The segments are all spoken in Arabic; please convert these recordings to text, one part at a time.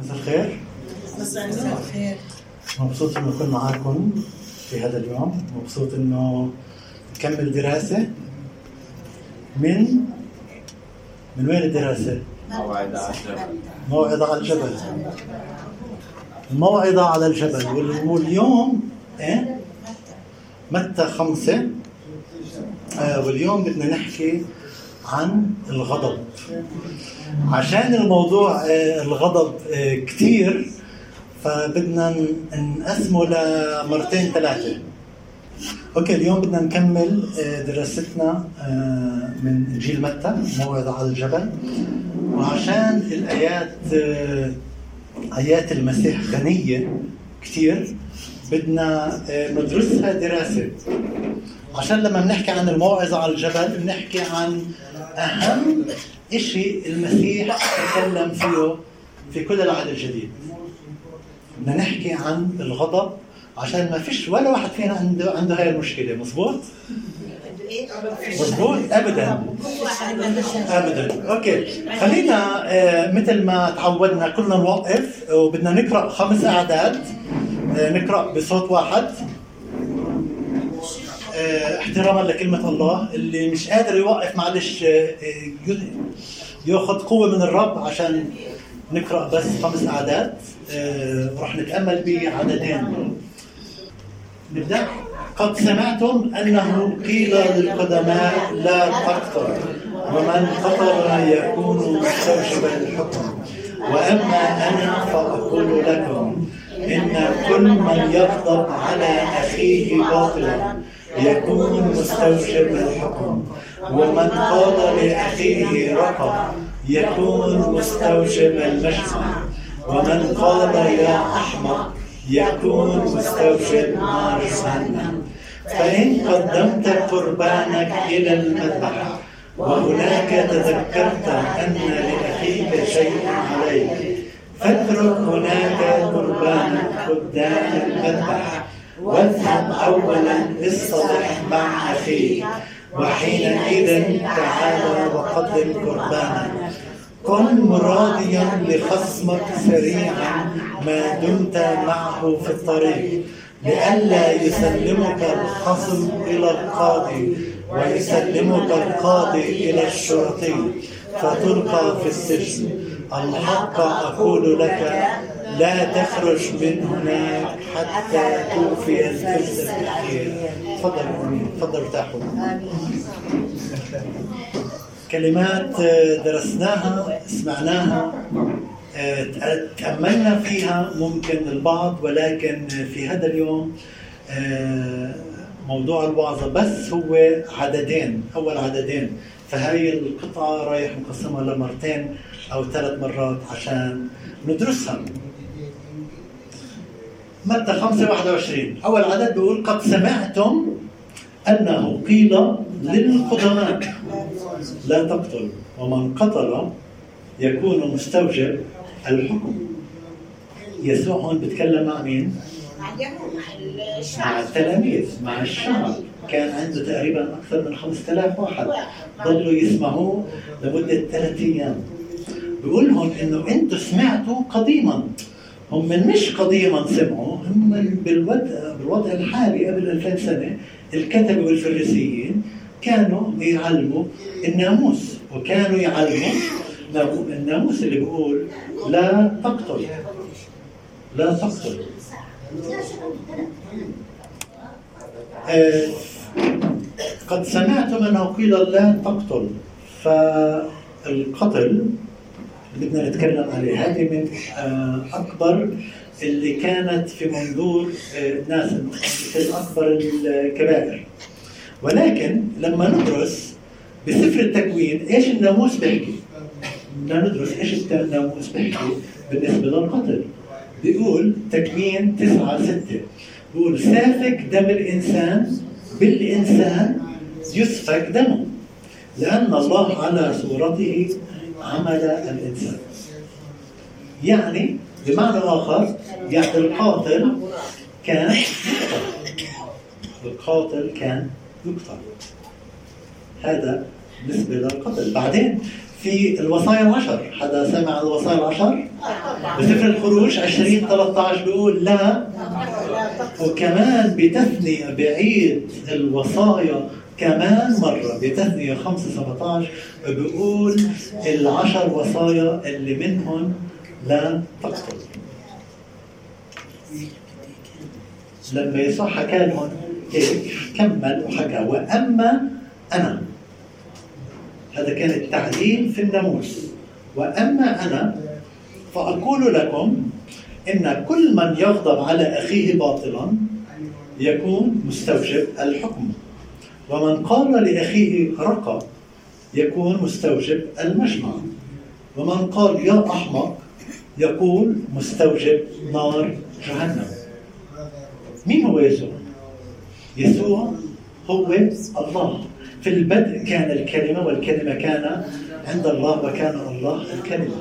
مساء الخير. مساء الخير. مبسوط إنه أكون معاكم في هذا اليوم. مبسوط إنه نكمل دراسة. من من وين الدراسة؟ موعظة على الجبل. موعظة على الجبل. الموعظة على الجبل. وال- واليوم إيه؟ متى خمسة؟ آه واليوم بدنا نحكي عن الغضب. عشان الموضوع آه الغضب آه كتير فبدنا نقسمه لمرتين ثلاثة أوكي اليوم بدنا نكمل آه، دراستنا من إنجيل متى موعظة على الجبل. وعشان الآيات آيات المسيح غنية كثير بدنا ندرسها دراسة. عشان لما بنحكي عن الموعظة على الجبل بنحكي عن أهم إشي المسيح تكلم فيه في كل العهد الجديد. بدنا نحكي عن الغضب عشان ما فيش ولا واحد فينا عنده عنده هاي المشكلة مزبوط؟ مزبوط ابدا. ابدا. أوكي. خلينا آه، مثل ما تعودنا كلنا نوقف وبدنا نقرأ خمس أعداد. آه، نقرأ بصوت واحد. احتراما لكلمة الله اللي مش قادر يوقف معلش آه، آه، ياخذ قوة من الرب عشان نقرأ بس خمس أعداد آه، ورح نتأمل بعددين. نبدأ. قد سمعتم أنه قيل للقدماء لا تقتل ومن قتل يكون مستوجبا الحكم. وأما أنا فأقول لكم إن كل من يغضب على أخيه باطلا يكون مستوجب الحكم. ومن قال لأخيه رقب يكون مستوجب المجمع ومن قال يا أحمق يكون مستوجب نار جهنم. فإن قدمت قربانك إلى المذبح وهناك تذكرت أن لأخيك شيء عليك فاترك هناك قربانك قدام المذبح. واذهب أولا اصطلح مع أخيك وحينئذ تعال وقدم قربانك كن راضيا لخصمك سريعا ما دمت معه في الطريق لئلا يسلمك الخصم إلى القاضي ويسلمك القاضي إلى الشرطي فتلقى في السجن. الحق أقول لك لا تخرج من هناك حتى توفي الفلس الأخير. تفضل أمين تفضل ارتاحوا كلمات آه، درسناها سمعناها آه، تأملنا فيها ممكن البعض ولكن في هذا اليوم آه، موضوع الوعظة بس هو عددين أول عددين. فهي القطعة رايح مقسمها لمرتين أو ثلاث مرات عشان ندرسها. متى 5 21 أول عدد بيقول قد سمعتم أنه قيل للقدماء. لا تقتل ومن قتل يكون مستوجب الحكم. يسوع هون بيتكلم مع مين؟ مع التلاميذ مع الشعب. كان عنده تقريبا أكثر من 5000 واحد. ضلوا يسمعوه لمدة ثلاثة أيام بيقول لهم إنه أنتم سمعتوا قديما. هم من مش قديما سمعوا. هم بالوضع, بالوضع الحالي قبل 2000 سنة الكتبة والفريسيين كانوا يعلموا الناموس وكانوا يعلموا نامو- الناموس اللي بيقول لا تقتل. لا تقتل. آه، قد سمعتم أنه قيل لا تقتل فالقتل بدنا نتكلم عليه هذه من آه، أكبر اللي كانت في منظور آه، الناس مثل أكبر الكبائر. ولكن لما ندرس بسفر التكوين إيش الناموس بيحكي؟ بدنا ندرس إيش الناموس بيحكي بالنسبة للقتل. بيقول تكوين تسعة ستة. بيقول سافك دم الإنسان بالإنسان يسفك دمه لأن الله على صورته عمل الإنسان. يعني بمعنى آخر يعني القاتل كان القاتل كان يقتل. هذا بالنسبة للقتل. بعدين في الوصايا العشر. حدا سمع الوصايا العشر؟ بسفر الخروج 20 13 بيقول لا. وكمان بتثنية بعيد الوصايا كمان مرة. بتثنية 5 17 بيقول العشر وصايا اللي منهم لا تقتل. لما لهم هيك كمل وحكى وأما أنا. هذا كان التعليم في الناموس. وأما أنا فأقول لكم إن كل من يغضب على أخيه باطلا يكون مستوجب الحكم. ومن قال لأخيه رقى يكون مستوجب المجمع. ومن قال يا أحمق يقول مستوجب نار جهنم. مين هو يسوع؟ يسوع هو الله. في البدء كان الكلمة والكلمة كان عند الله وكان الله الكلمة.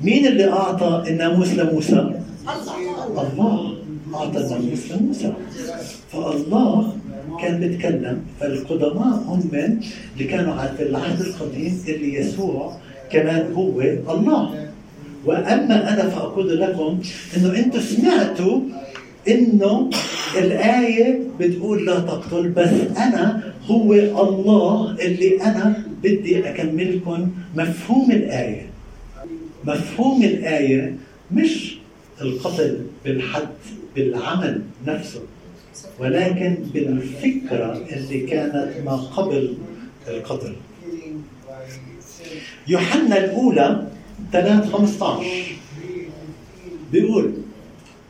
مين اللي أعطى الناموس لموسى؟ الله. أعطى الناموس لموسى فالله كان بيتكلم. فالقدماء هم اللي كانوا في العهد القديم اللي يسوع كمان هو الله. وأما أنا فأقول لكم إنه أنتم سمعتوا إنه الآية بتقول لا تقتل بس أنا هو الله اللي أنا بدي أكملكم مفهوم الآية. مفهوم الآية مش القتل بالحد بالعمل نفسه ولكن بالفكرة اللي كانت ما قبل القتل. يوحنا الأولى 3 15 بيقول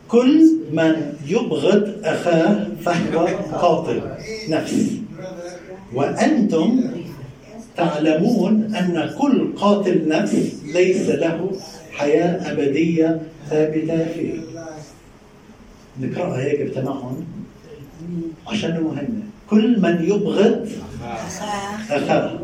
كل من يبغض أخاه فهو قاتل نفس وأنتم تعلمون أن كل قاتل نفس ليس له حياة أبدية ثابتة فيه. نقراها هيك بتمعن عشان مهمه كل من يبغض أخاه.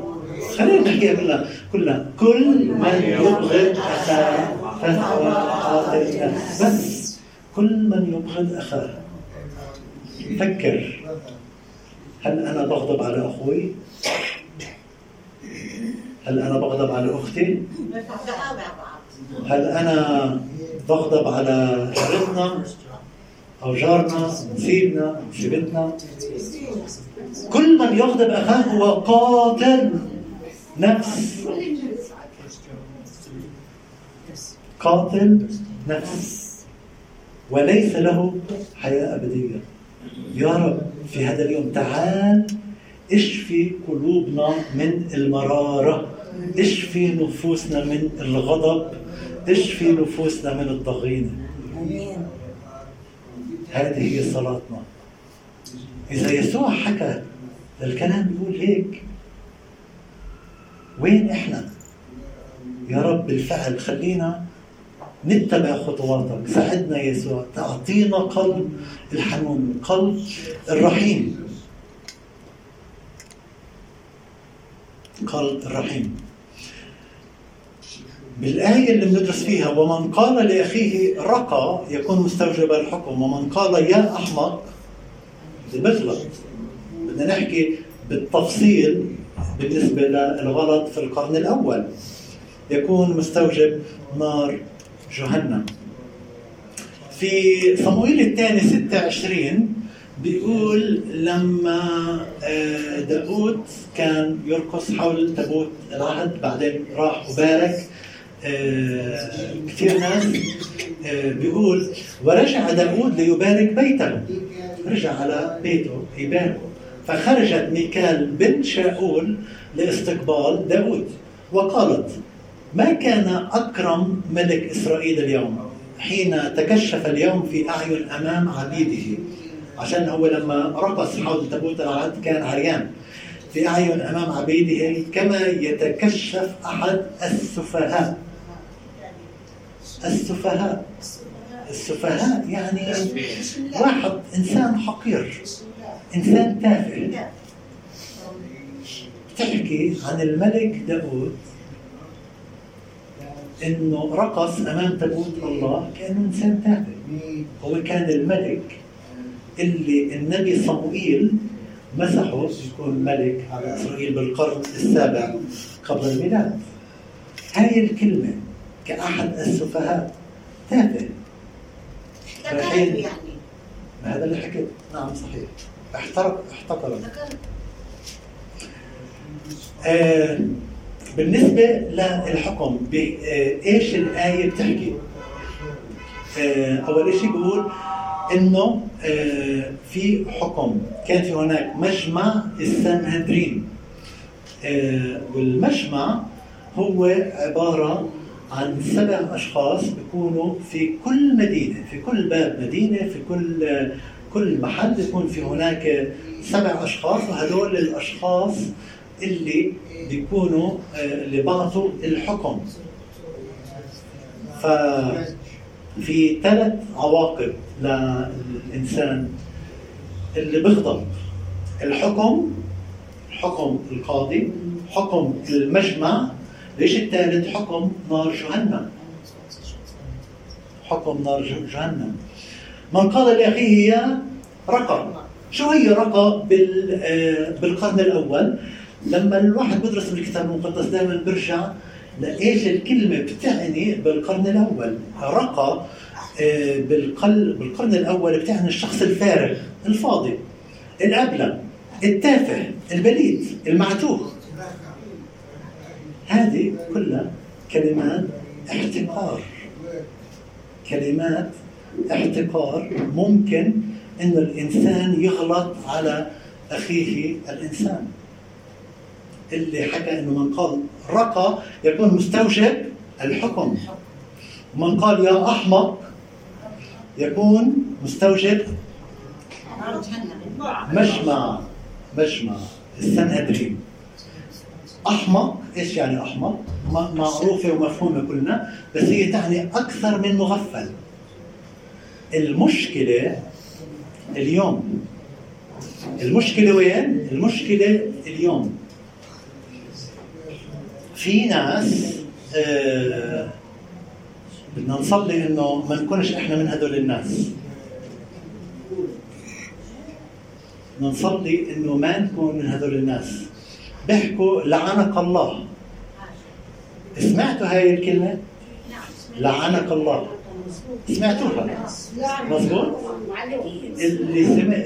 خلينا نحكيها كلها كلها كل من يبغض أخاه فهو قاتل بس كل من يبغض أخاه. فكر. هل أنا بغضب على أخوي؟ هل أنا بغضب على أختي؟ هل أنا بغضب على جارتنا أو جارنا نسيبنا نسيبتنا؟ كل من يغضب أخاه هو قاتل. نفس. قاتل نفس. وليس له حياة أبدية. يا رب في هذا اليوم تعال اشفي قلوبنا من المرارة. اشفي نفوسنا من الغضب. اشفي نفوسنا من الضغينة. هذه هي صلاتنا. إذا يسوع حكى الكلام بيقول هيك. وين إحنا؟ يا رب بالفعل خلينا نتبع خطواتك. ساعدنا يسوع تعطينا قلب الحنون قلب الرحيم. قلب الرحيم. بالآية اللي بندرس فيها ومن قال لأخيه رقى يكون مستوجب الحكم. ومن قال يا أحمق بغلط بدنا نحكي بالتفصيل. بالنسبة للغلط في القرن الأول. يكون مستوجب نار جهنم. في صموئيل الثاني 26 بيقول لما آه، داود كان يرقص حول تابوت العهد بعدين راح وبارك آه، كثير ناس آه، بيقول ورجع داود ليبارك بيته. رجع على بيته يباركه. فخرجت ميكال بنت شاؤول لاستقبال داود وقالت ما كان أكرم ملك إسرائيل اليوم حين تكشف اليوم في أعين أمام عبيده؟ عشان هو لما رقص حول تابوت العهد كان عريان. في أعين أمام عبيده كما يتكشف أحد السفهاء. السفهاء. السفهاء يعني واحد إنسان حقير إنسان تافه. بتحكي عن الملك داود إنه رقص أمام تابوت الله كأنه إنسان تافه. هو كان الملك اللي النبي صموئيل مسحه يكون ملك على إسرائيل بالقرن السابع قبل الميلاد. هاي الكلمة كأحد السفهاء. تافه. ذكرت الحين- يعني. هذا اللي حكيت. نعم صحيح. احترق احتقر آه بالنسبة للحكم آه إيش الآية بتحكي؟ آه أول شيء بيقول إنه آه في حكم. كان في هناك مجمع السنهدرين آه والمجمع هو عبارة عن سبع أشخاص بيكونوا في كل مدينة في كل باب مدينة في كل كل محل بيكون في هناك سبع أشخاص وهدول الأشخاص اللي بيكونوا آه، اللي بعطوا الحكم. ففي ثلاث عواقب للإنسان اللي بيغضب الحكم حكم القاضي حكم المجمع ليش الثالث حكم نار جهنم. حكم نار جهنم. من قال لأخيه يا رقى شو هي رقى آه، بالقرن الأول؟ لما الواحد بيدرس بالكتاب المقدس دائما بيرجع لإيش الكلمة بتعني بالقرن الأول. رقى آه، بالقل بالقرن الأول بتعني الشخص الفارغ الفاضي الأبلة التافه البليد المعتوه. هذه كلها كلمات احتقار. كلمات احتقار ممكن انه الإنسان يغلط على أخيه الإنسان. اللي حكى إنه من قال رقى يكون مستوجب الحكم. ومن قال يا أحمق يكون مستوجب مجمع مجمع السنهدرين احمق إيش يعني احمق؟ معروفة ومفهومة كلنا بس هي تعني أكثر من مغفل. المشكلة اليوم. المشكلة وين؟ المشكلة اليوم. في ناس آه بدنا نصلي إنه ما نكونش إحنا من هدول الناس. بدنا نصلي إنه ما نكون من هدول الناس. بيحكوا لعنك الله. سمعتوا هاي الكلمة؟ لعنك الله. سمعتوها؟ مظبوط؟ اللي سمع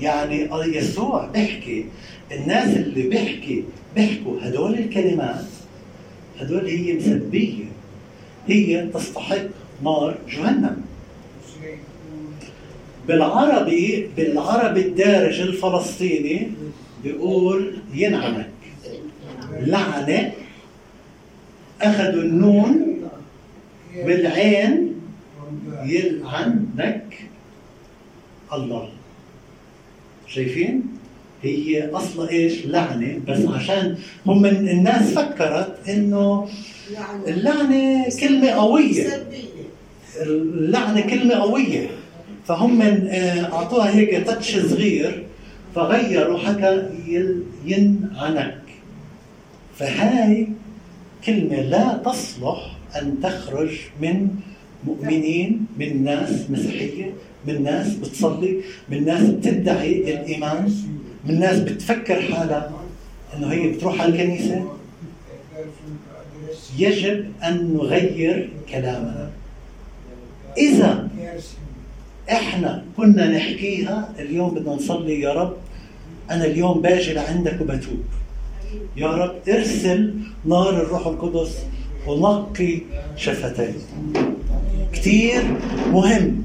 يعني يسوع بيحكي الناس اللي بيحكي بيحكوا. هدول الكلمات هدول هي مسبية. هي تستحق نار جهنم. بالعربي بالعربي الدارج الفلسطيني بيقول ينعنك لعنة أخذوا النون بالعين يلعنك. الله. شايفين؟ هي أصلا إيش؟ لعنة. بس عشان هم الناس فكرت إنه اللعنة كلمة قوية. اللعنة كلمة قوية. فهم آه، أعطوها هيك تاتش صغير. فغيروا حكى ينعنك فهاي كلمة لا تصلح أن تخرج من مؤمنين من ناس مسيحية من ناس بتصلي من ناس بتدعي الإيمان من ناس بتفكر حالها. إنه هي بتروح على الكنيسة. يجب أن نغير كلامنا. إذا إحنا كنا نحكيها اليوم بدنا نصلي يا رب أنا اليوم باجي لعندك وبتوب. يا رب ارسل نار الروح القدس ونقي شفتي كثير مهم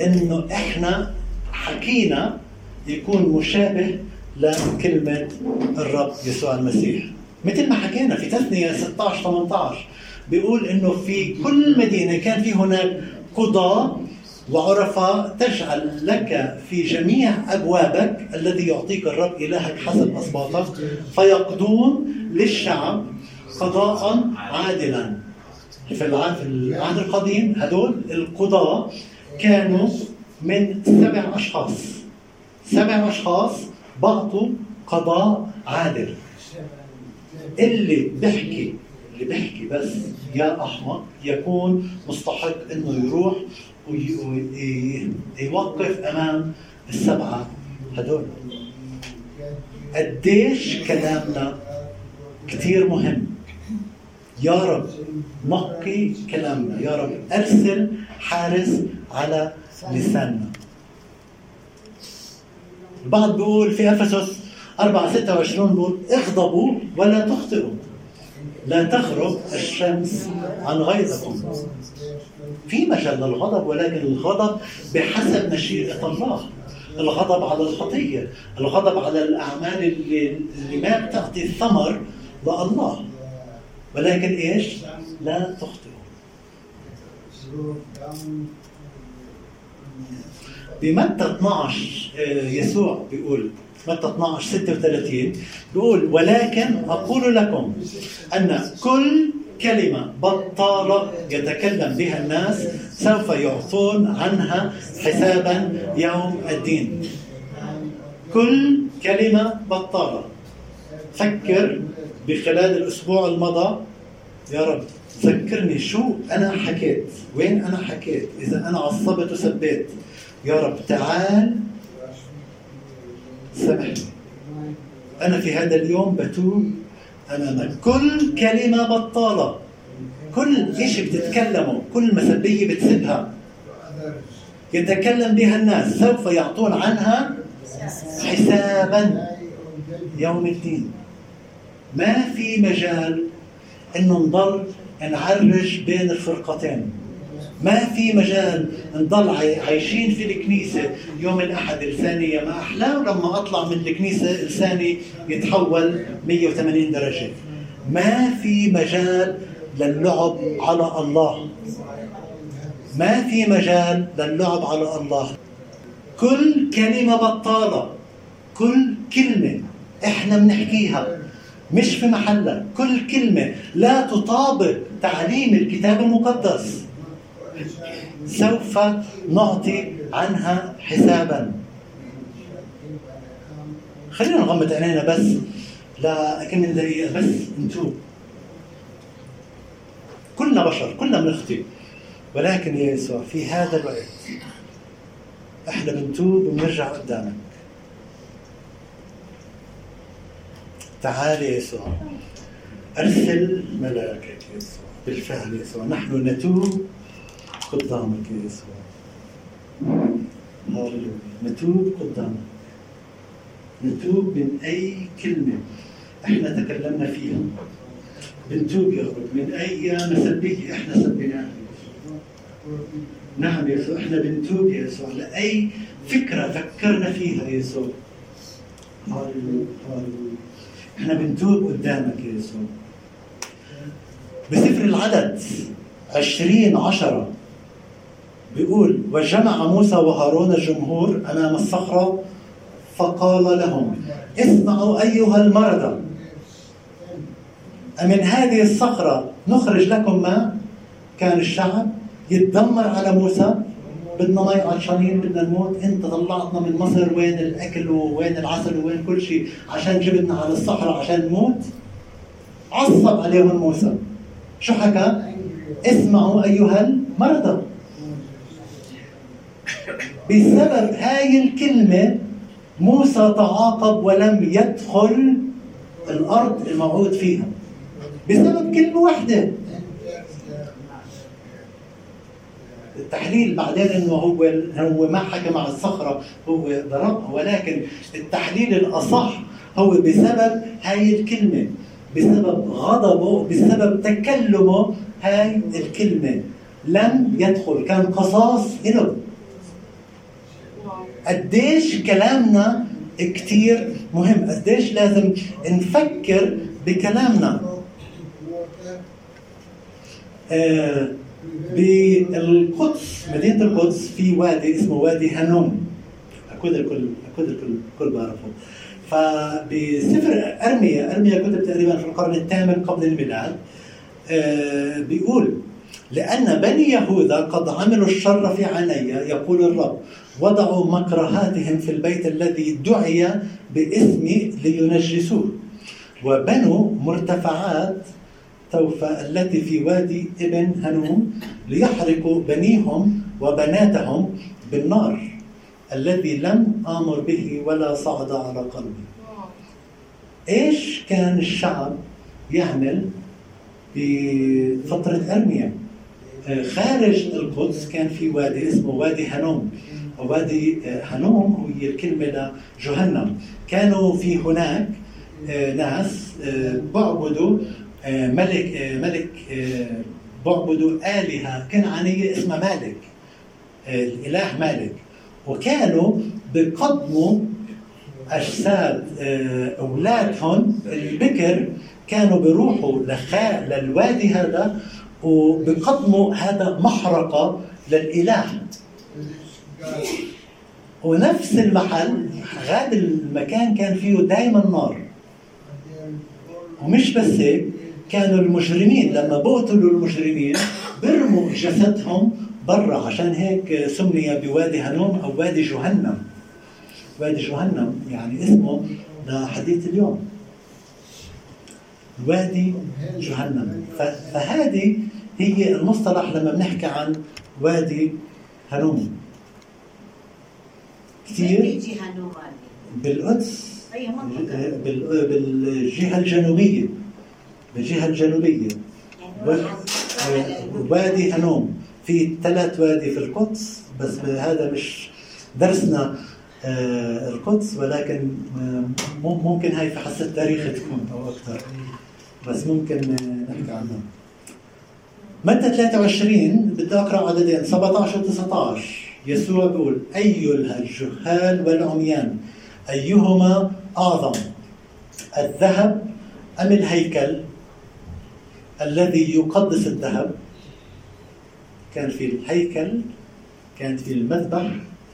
إنه إحنا حكينا يكون مشابه لكلمة الرب يسوع المسيح. مثل ما حكينا في تثنية 16 18 بيقول إنه في كل مدينة كان في هناك قضاة وعرفاء تجعل لك في جميع أبوابك الذي يعطيك الرب إلهك حسب اسباطك فيقضون للشعب قضاء عادلا. في الع- في العهد القديم هدول القضاة كانوا من سبع أشخاص. سبع أشخاص بعطوا قضاء عادل. اللي بيحكي اللي بيحكي بس يا أحمق يكون مستحق إنه يروح ويوقف أمام السبعة هدول. قديش كلامنا كثير مهم. يا رب نقي كلامنا. يا رب أرسل حارس على لساننا. البعض بيقول في أفسس 4 26 بيقول اغضبوا ولا تخطئوا. لا تغرب الشمس عن غيظكم. في مجال للغضب ولكن الغضب بحسب مشيئة الله. الغضب على الخطية الغضب على الأعمال اللي, اللي ما بتعطي الثمر لله. ولكن إيش؟ لا تخطئوا بمتى 12 آه، يسوع بيقول متى 12 36 بيقول ولكن أقول لكم أن كل كلمة بطالة يتكلم بها الناس سوف يعطون عنها حسابا يوم الدين. كل كلمة بطالة فكر بخلال الأسبوع المضى. يا رب ذكرني شو أنا حكيت وين أنا حكيت إذا أنا عصبت وسبيت. يا رب تعال سامحني أنا في هذا اليوم بتوب أمامك. كل كلمة بطالة. كل شيء بتتكلمه كل مسبية بتسبها يتكلم بها الناس. سوف يعطون عنها حسابا. يوم الدين. ما في مجال إنه نضل نعرج بين الفرقتين. ما في مجال نضل عاي- عايشين في الكنيسة يوم الأحد لساني يا ما أحلى ولما أطلع من الكنيسة لساني يتحول 180 درجة. ما في مجال للعب على الله. ما في مجال للعب على الله. كل كلمة بطالة كل كلمة إحنا بنحكيها مش في محلها. كل كلمة لا تطابق تعليم الكتاب المقدس. سوف نعطي عنها حسابا. خلينا نغمض عينينا بس. لكم من دقيقة بس نتوب كلنا بشر كلنا بنخطئ ولكن يا يسوع في هذا الوقت إحنا بنتوب وبنرجع قدامك. تعال يا يسوع. أرسل ملاكك يا يسوع. بالفعل يسوع. نحن نتوب. قدامك يا يسوع هاللويا نتوب قدامك نتوب من اي كلمه إحنا تكلمنا فيها بنتوب يا رب من اي مسبيه إحنا سبيناها نعم يا يسوع إحنا بنتوب يا يسوع لاي فكره فكرنا فيها يا يسوع هاللويا إحنا بنتوب قدامك يا يسوع بسفر العدد. عشرين عشرة. بيقول وجمع موسى وهارون الجمهور أمام الصخرة فقال لهم اسمعوا أيها المرضى أمن هذه الصخرة نخرج لكم ماء كان الشعب يتذمر على موسى بدنا مي عطشانين بدنا نموت انت طلعتنا من مصر وين الأكل ووين العسل وين كل شيء عشان جبتنا على الصحراء عشان نموت؟ عصب عليهم موسى. شو حكى؟ اسمعوا أيها المرضى. بسبب هاي الكلمة موسى تعاقب ولم يدخل الأرض الموعود فيها. بسبب كلمة واحدة. التحليل بعدين إنه هو هو ما حكى مع الصخرة هو ضربها ولكن التحليل الأصح هو بسبب هاي الكلمة بسبب غضبه بسبب تكلمه هاي الكلمة. لم يدخل كان قصاص له قديش كلامنا كتير مهم قديش لازم نفكر بكلامنا. آه بالقدس مدينة القدس في وادي اسمه وادي هنوم أكيد الكل أكيد الكل الكل بعرفه. فبسفر أرميا أرميا كتب تقريبا في القرن الثامن قبل الميلاد. آه بيقول لأن بني يهوذا قد عملوا الشر في عيني يقول الرب. وضعوا مكرهاتهم في البيت الذي دعي باسمي لينجسوه. وبنوا مرتفعات توفى التي في وادي ابن هنوم ليحرقوا بنيهم وبناتهم بالنار الذي لم آمر به ولا صعد على قلبي إيش كان الشعب يعمل بفترة أرميا؟ خارج القدس كان في وادي اسمه وادي هنوم وادي آه، هنوم هي الكلمة لجهنم. كانوا في هناك آه، ناس بعبدوا ملك ملك بعبدوا آلهة كنعانية اسمها مالك الإله مالك. وكانوا بقدموا أجساد أولادهم. البكر كانوا بيروحوا لخاء للوادي هذا وبقدموا هذا محرقة للإله. ونفس المحل هذا المكان كان فيه دائما نار. ومش بس هيك كانوا المجرمين لما بقتلوا المجرمين برموا جسدهم برا. عشان هيك سمي بوادي هنوم أو وادي جهنم. وادي جهنم يعني اسمه لحديث اليوم. وادي جهنم. فهذه هي المصطلح لما بنحكي عن وادي هنوم كثير بالقدس بالجهة الجنوبية بالجهة الجنوبية. وادي هنوم. في ثلاث وادي في القدس بس هذا مش درسنا آه، القدس ولكن آه، ممكن هاي في حس التاريخ تكون أو أكثر. بس ممكن نحكي عنها. متى 23 بدي أقرأ عددين. 17 و 19 يسوع بيقول أيها الجهال والعميان أيهما أعظم؟ الذهب أم الهيكل الذي يقدس الذهب؟ كان في الهيكل كانت في المذبح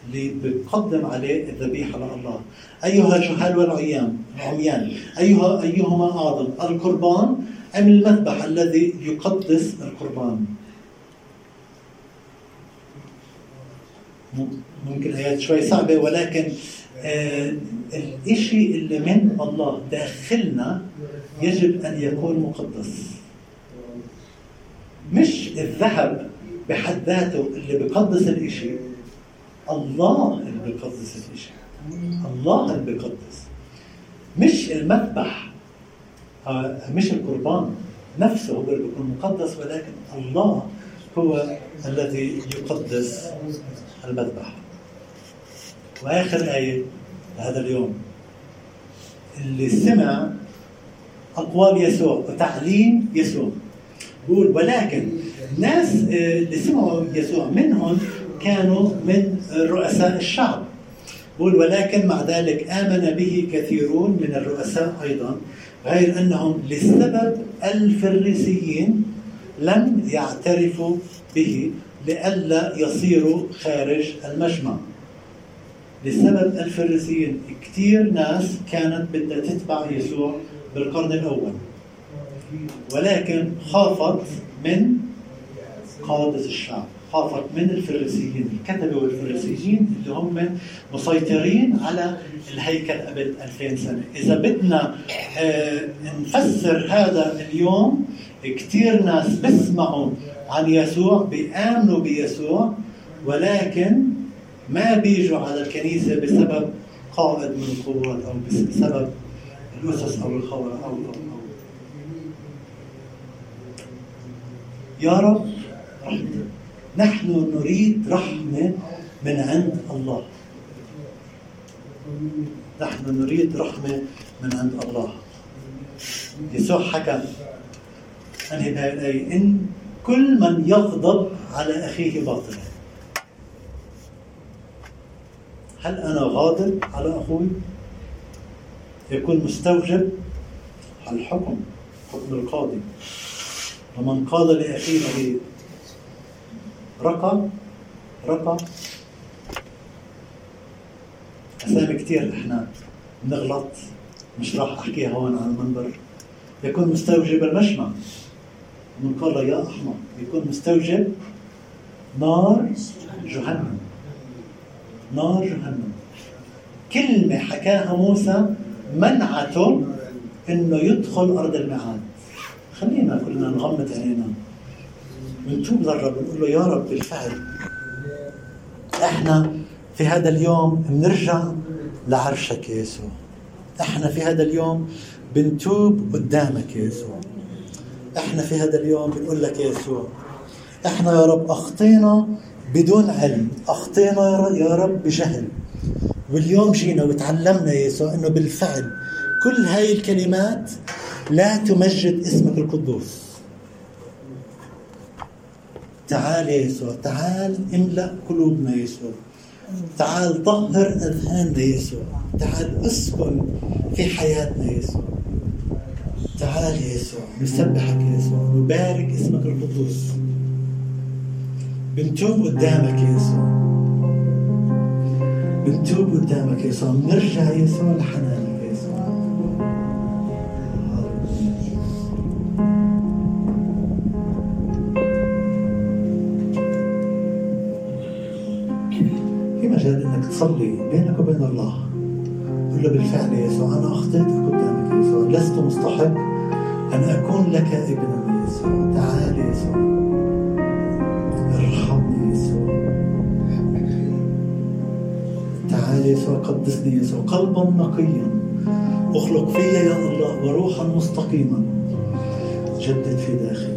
اللي بقدم عليه الذبيحة لله أيها الجهال والعيان عميان أيها أيهما أعظم؟ القربان أم المذبح الذي يقدس القربان؟ ممكن آيات شوي صعبة ولكن آه الإشي اللي من الله داخلنا يجب أن يكون مقدس. مش الذهب بحد ذاته اللي بقدس الإشي الله اللي بيقدس الشيء الله اللي بيقدس مش المذبح آه، مش القربان نفسه هو اللي بيكون مقدس ولكن الله هو الذي يقدس المذبح. وآخر آية هذا اليوم. اللي سمع أقوال يسوع وتعليم يسوع. بقول ولكن ناس آه، اللي سمعوا يسوع منهم كانوا من رؤساء الشعب. بقول ولكن مع ذلك آمن به كثيرون من الرؤساء أيضا غير أنهم لسبب الفريسيين لم يعترفوا به لئلا يصيروا خارج المجمع لسبب الفريسيين كثير ناس كانت بدها تتبع يسوع بالقرن الأول. ولكن خافت من قادة الشعب. خافت من الفريسيين الكتبة والفريسيين اللي هم مسيطرين على الهيكل قبل 2000 سنة. إذا بدنا آه، نفسر هذا اليوم كثير ناس بيسمعوا عن يسوع بيآمنوا بيسوع ولكن ما بيجوا على الكنيسة بسبب قائد من القوات أو بسبب الأسس أو الخوارق أو, أو, أو. يا رب رحمتك نحن نريد رحمة من عند الله. نحن نريد رحمة من عند الله. يسوع حكى أنهي بهذه الآية إن كل من يغضب على أخيه باطلا. هل أنا غاضب على أخوي؟ يكون مستوجب؟ الحكم حكم القاضي. ومن قال لأخيه رقم رقم. أسامي كثير إحنا بنغلط مش راح أحكيها هون على المنبر. يكون مستوجب المشمع. من قال يا أحمق يكون مستوجب نار جهنم. نار جهنم. كلمة حكاها موسى منعته إنه يدخل أرض الميعاد. خلينا كلنا نغمض عينينا. ونتوب للرب ونقول له يا رب بالفعل. إحنا في هذا اليوم بنرجع لعرشك يا يسوع. إحنا في هذا اليوم بنتوب قدامك يا يسوع. إحنا في هذا اليوم بنقول لك يا يسوع إحنا يا رب أخطينا بدون علم أخطينا يا رب بجهل. واليوم جينا وتعلمنا يا يسوع إنه بالفعل كل هاي الكلمات لا تمجد اسمك القدوس. تعال يا يسوع تعال املأ قلوبنا يا يسوع. تعال طهر أذهاننا يا يسوع. تعال أسكن في حياتنا يا يسوع. تعال يا يسوع نسبحك يا يسوع نبارك اسمك القدوس. بنتوب قدامك يا يسوع. بنتوب قدامك يا يسوع. بنرجع يا يسوع لحنانك. تصلي بينك وبين الله. قل له بالفعل يا يسوع أنا اخطيتك قدامك يا يسوع لست مستحق أن أكون لك ابنا يا يسوع. تعال يا يسوع. ارحمني يا يسوع. تعال يا يسوع قدسني يا يسوع. قلبا نقيا. أخلق في يا الله وروحا مستقيما. جدد في داخلي.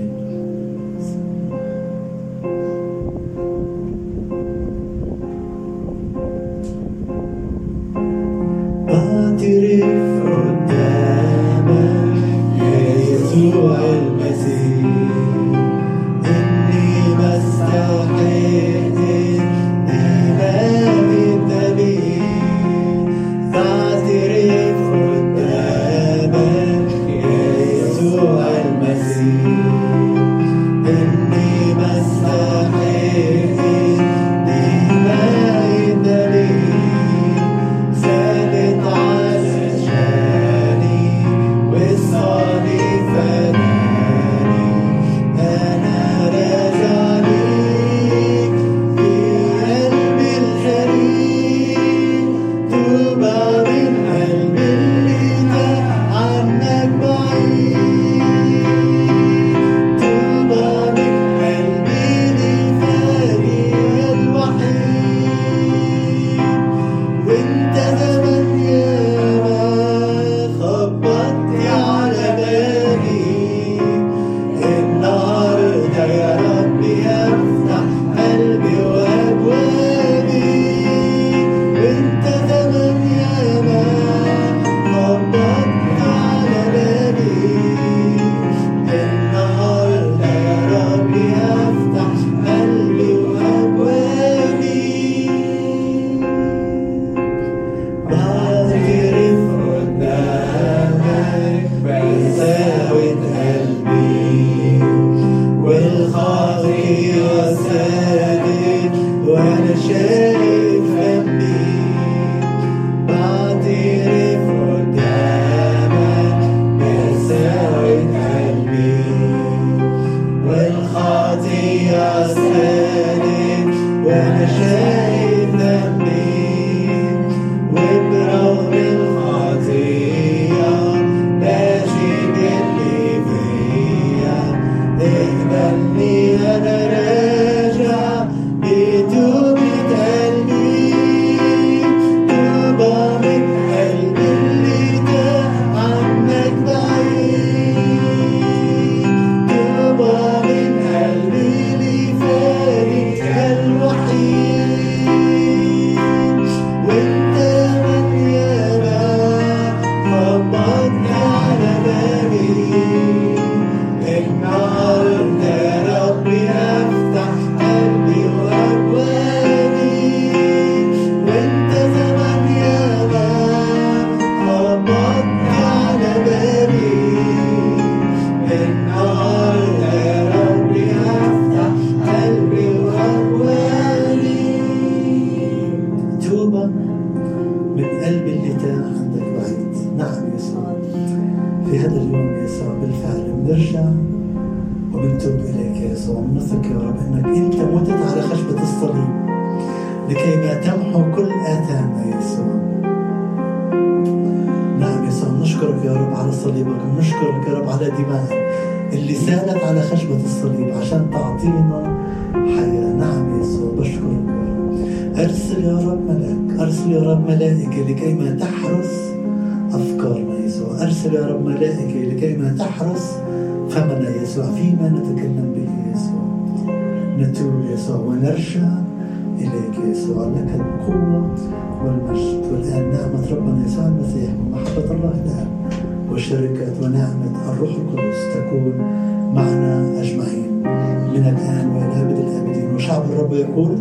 اقبلني أنا في هذا اليوم يا يسوع بالفعل بنرجع وبنتوب إليك يا يسوع بنثق يا رب إنك أنت متت على خشبة الصليب لكي ما تمحو كل آثامنا يا يسوع. نعم يا يسوع نشكرك يا رب على صليبك ونشكرك يا رب على دماءك اللي سالت على خشبة الصليب عشان تعطينا حياة. نعم يا يسوع بشكرك يا رب. أرسل يا رب ملاك أرسل يا رب ملائكة لكي ما تحرس أرسل يا رب ملائكة لكي ما تحرس فمنا يسوع فيما نتكلم به يسوع؟ نتوب يسوع ونرجع إليك يسوع. لك القوة والمجد والآن نعمة ربنا يسوع المسيح ومحبة الله الآب وشركة ونعمة الروح القدس تكون معنا أجمعين من الآن وإلى أبد الآبدين. وشعب الرب يقول